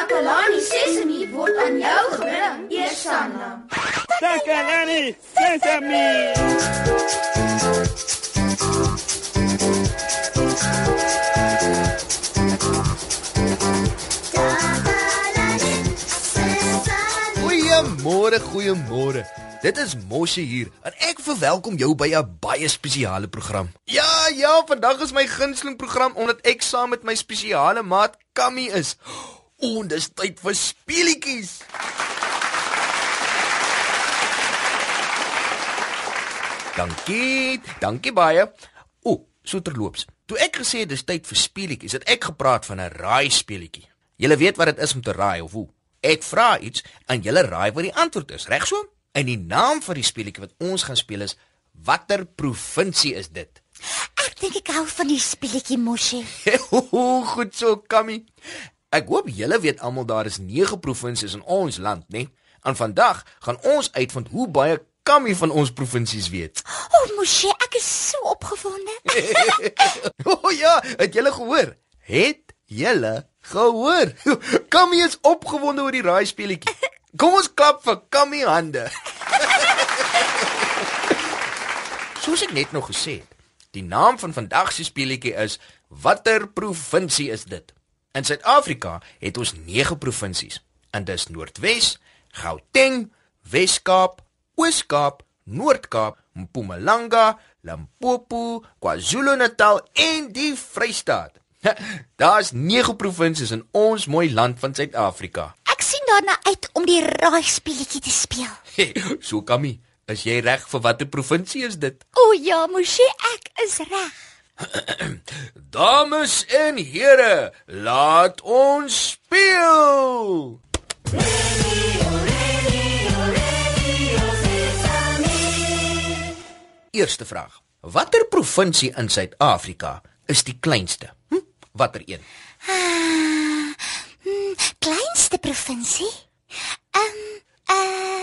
Takalani Sesemi word aan jou gebring, Eersanna. Takalani Sesame. Goeiemôre, goeiemôre. Dit is Moshe hier en ek verwelkom jou by 'n baie spesiale program. Ja, ja, vandag is my gunsteling program omdat ek saam met my spesiale maat Kammy is. En dis tyd vir speelietjies. Dankie, dankie baie. O, so terloops. Toe ek gesê dis tyd vir speelietjies, het ek gepraat van 'n raai speelietjie. Julle weet wat dit is om te raai of hoe? Ek vra iets en julle raai wat die antwoord is, reg so? En die naam van die speletjie wat ons gaan speel is Watter provinsie is dit? Ek dink ek hou van die speletjie Moshi. Goed so, Kammy. Ek hoop julle weet almal daar is 9 provinsies in ons land, né? En vandag gaan ons uitvind hoe baie Kammy van ons provinsies weet. O, oh, Moshi, ek is so opgewonde. o oh, ja, het julle gehoor? Het julle gehoor? Kammy is opgewonde oor die raai speletjie. Kom ons klap vir Kammy hande. Soos ek net nog gesê het, die naam van vandag se speletjie is Watter provinsie is dit? In Suid-Afrika het ons 9 provinsies. En dis Noordwes, Gauteng, Wes-Kaap, Oos-Kaap, Noord-Kaap, Mpumalanga, Limpopo, KwaZulu-Natal en die Vrystaat. Daar's 9 provinsies in ons mooi land van Suid-Afrika. Ek sien daarna uit om die raai speletjie te speel. Hey, so Kammy, is jy reg vir watter provinsie is dit? O ja, Moshi, ek is reg. Dames en here, laat ons speel. Eerste vraag. Watter provinsie in Suid-Afrika is die kleinste? Hm? Watter een? Ah, hmm, kleinste provinsie? Ehm um, uh Ag, nee,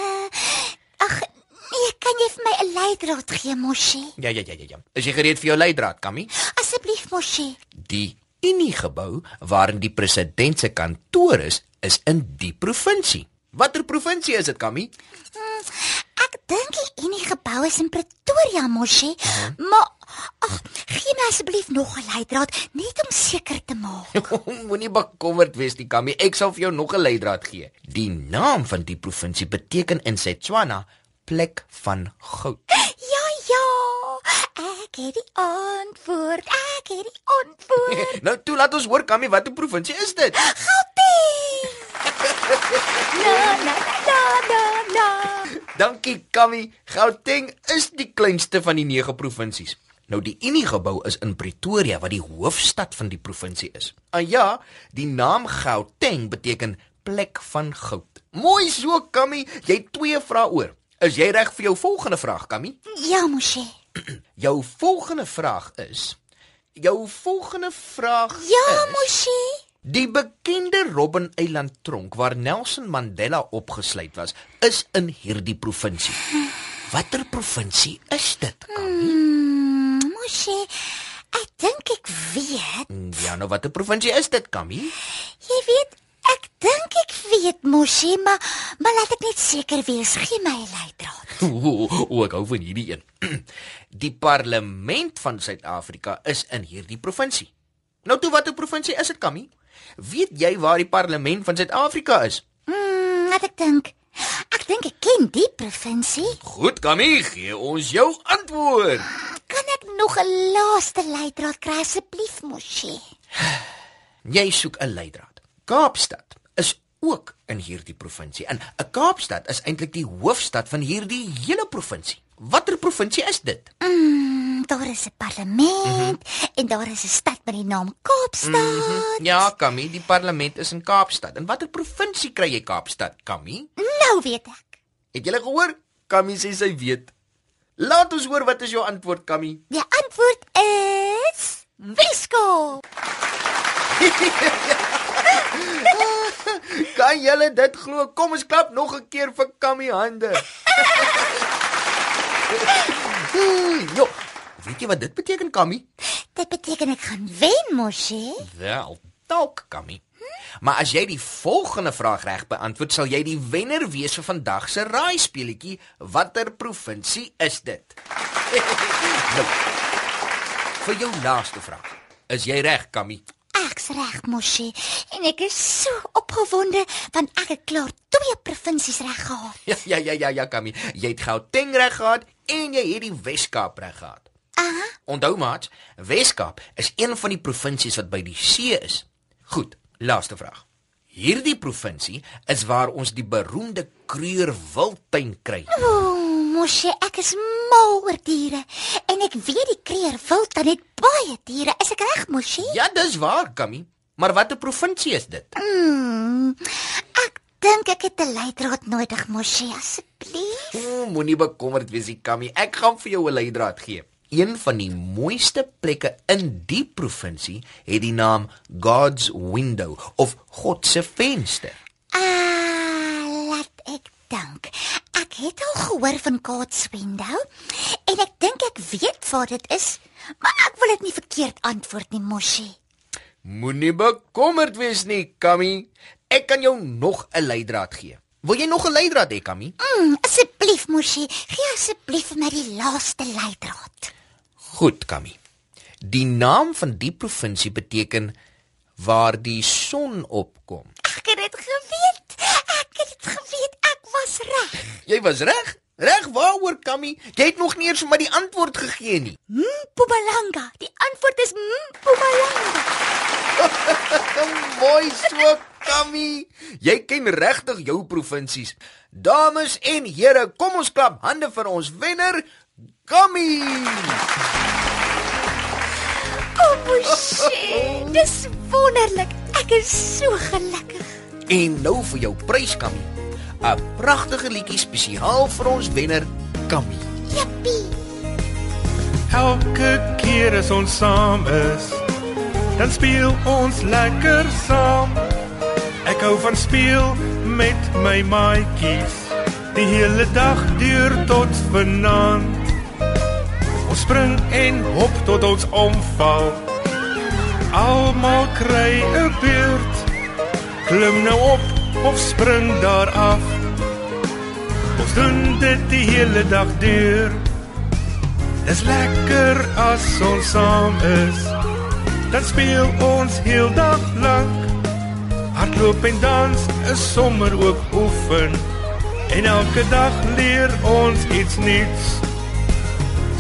kan jy vir my 'n leidraad gee, Moshi? Ja, ja, ja, ja, ja. Is jy gereed vir jou leidraad, Kammy? Asseblief, Moshi. Die Unie gebou waarin die president se kantoor is, is in die provinsie. Watter provinsie is dit, Kammy? Hmm, ek dink die Unie gebou is in Pretoria, Moshi. Uh -huh. Maar ag, gee my asseblief nog 'n leidraad net om seker te maak. Moenie bekommerd wees nie, Kammy. Ek sal vir jou nog 'n leidraad gee. Die naam van die provinsie beteken in Setswana plek van goud. Ja, ja. Ek het die antwoord. Ek het die antwoord. nou toe laat ons hoor Kammy, watter provinsie is dit? Gauteng. na na na na na. Dankie Kammy. Gauteng is die kleinste van die 9 provinsies. Nou die Unie gebou is in Pretoria wat die hoofstad van die provinsie is. Ah, ja, die naam Gauteng beteken plek van goud. Mooi so Kammy, jy twee vrae oor. Is jy reg vir jou volgende vraag, Kammy? Ja, Moshe. jou volgende vraag is Jou volgende vraag Ja, is, Moshe. Die bekende Robben Eiland tronk waar Nelson Mandela opgesluit was, is in hierdie provinsie. Watter provinsie is dit, Kammy? Hmm, Moshe, ek dink ek weet. Ja, nou watter provinsie is dit, Kammy? Jy weet, weet, Moshe, maar maar laat ek net seker wees, gee my 'n leidraad. O, o, ek hou van hierdie een. Die parlement van Suid-Afrika is in hierdie provinsie. Nou toe watter provinsie is dit, Kammy? Weet jy waar die parlement van Suid-Afrika is? Hmm, wat ek dink. Ek dink ek ken die provinsie. Goed, Kammy, gee ons jou antwoord. Kan ek nog 'n laaste leidraad kry asseblief, Moshe? Jy soek 'n leidraad. Kaapstad is ook in hierdie provinsie. En 'n Kaapstad is eintlik die hoofstad van hierdie hele provinsie. Watter provinsie is dit? Mm, daar is 'n parlement mm -hmm. en daar is 'n stad met die naam Kaapstad. Mm -hmm. Ja, Kammy, die parlement is in Kaapstad. En watter provinsie kry jy Kaapstad, Kammy? Nou weet ek. Het jy gehoor? Kammy sê sy weet. Laat ons hoor wat is jou antwoord, Kammy? Die antwoord is Weskaap. kan julle dit glo? Kom ons klap nog 'n keer vir Kammy hande. Jo, weet jy wat dit beteken, Kammy? Dit beteken ek gaan wen, Moshe. Wel, dalk, Kammy. Maar as jy die volgende vraag reg beantwoord, sal jy die wenner wees vir vandag se raai speletjie. Watter provinsie is dit? nou, vir jou laaste vraag. Is jy reg, Kammy? Ek's reg, Moshi, en ek is so opgewonde want ek het klaar twee provinsies reg gehad. Ja ja ja ja ja Kammy, jy het Gauteng reg gehad en jy het die Wes-Kaap reg gehad. Aha. Onthou maat, Wes-Kaap is een van die provinsies wat by die see is. Goed, laaste vraag. Hierdie provinsie is waar ons die beroemde Kruger Wildtuin kry. Ooh, Moshi, ek is mal oor diere en ek weet die kreer wild dan het baie diere. Is ek reg, Moshi? Ja, dis waar, Kammy. Maar watter provinsie is dit? Mm, ek dink ek het 'n leidraad nodig, Moshi, asseblief. O, Moenie bekommerd wees, Kammy. Ek gaan vir jou 'n leidraad gee. Een van die mooiste plekke in die provinsie het die naam God's Window of God se venster. Ah, laat ek dink. Ek het al gehoor van God's Window en ek dink ek weet waar dit is, maar ek wil dit nie verkeerd antwoord nie, Moshi. Moenie bekommerd wees nie, Kammy. Ek kan jou nog 'n leidraad gee. Wil jy nog 'n leidraad hê, Kammy? Mm, asseblief, Moshi, gee asseblief vir my die laaste leidraad. Goed, Kammy. Die naam van die provinsie beteken waar die son opkom. Ek het dit geweet. Ek het dit geweet. Ek was reg. Jy was reg. Reg waaroor, Kammy? Jy het nog nie eens vir my die antwoord gegee nie. Mpumalanga. Die antwoord is Mpumalanga. Mooi so, Kammy. Jy ken regtig jou provinsies. Dames en here, kom ons klap hande vir ons wenner, Kammy. Oh, Moshi, dis wonderlik. Ek is so gelukkig. En nou vir jou prys, Kammy. 'n Pragtige liedjie spesiaal vir ons wenner, Kammy. Jippie. Elke keer as ons saam is, dan speel ons lekker saam. Ek hou van speel met my maatjies. Die hele dag deur tot vanaand. Ons spring en hop tot ons omval. Almal kry 'n beurt. Klim nou op of spring daar af. Ons doen dit die hele dag deur. Dis lekker as ons saam is. Dan speel ons heel dag lank. Hardloop en dans is sommer ook oefen. En elke dag leer ons iets nuuts.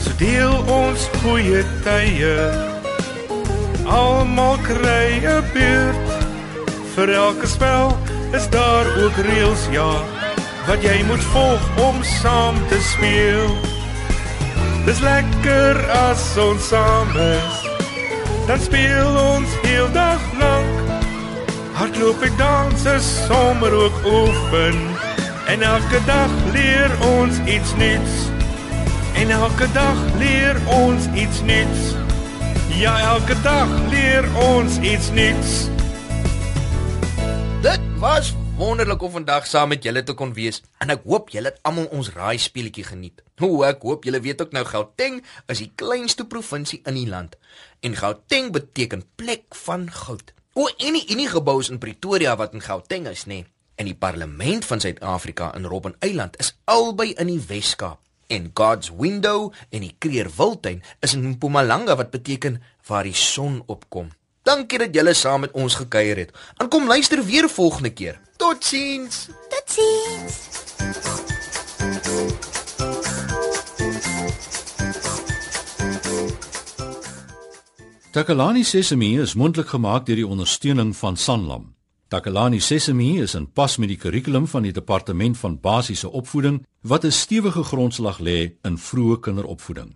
So deel ons goeie tye. Almal kry 'n beurt. Vir elke spel is daar ook reëls, ja, wat jy moet volg om saam te speel. Dis lekker as ons saam is. Dan speel ons heel dag lank. Hardloop en dans is sommer ook oefen. En elke dag leer ons iets nuuts. En elke dag leer ons iets nuuts. Ja, elke dag leer ons iets nuuts. Was wonderlik om vandag saam met julle te kon wees en ek hoop julle het almal ons raai speletjie geniet. Hoe ek hoop julle weet ook nou Gauteng is die kleinste provinsie in die land en Gauteng beteken plek van goud. O, en die Unie gebou is in Pretoria wat in Gauteng is, nê? Nee. En die parlement van Suid-Afrika in Robben Eiland is albei in die Wes-Kaap. En God's Window en die Kruger Wildtuin is in Mpumalanga wat beteken waar die son opkom. Dankie dat julle saam met ons gekuier het. En kom luister weer volgende keer. Totsiens. Totsiens. Takalani Sesemi is mondelik gemaak deur die ondersteuning van Sanlam. Takalani Sesemi is in pas met die kurrikulum van die Departement van Basiese Opvoeding wat 'n stewige grondslag lê in vroeë kinderopvoeding.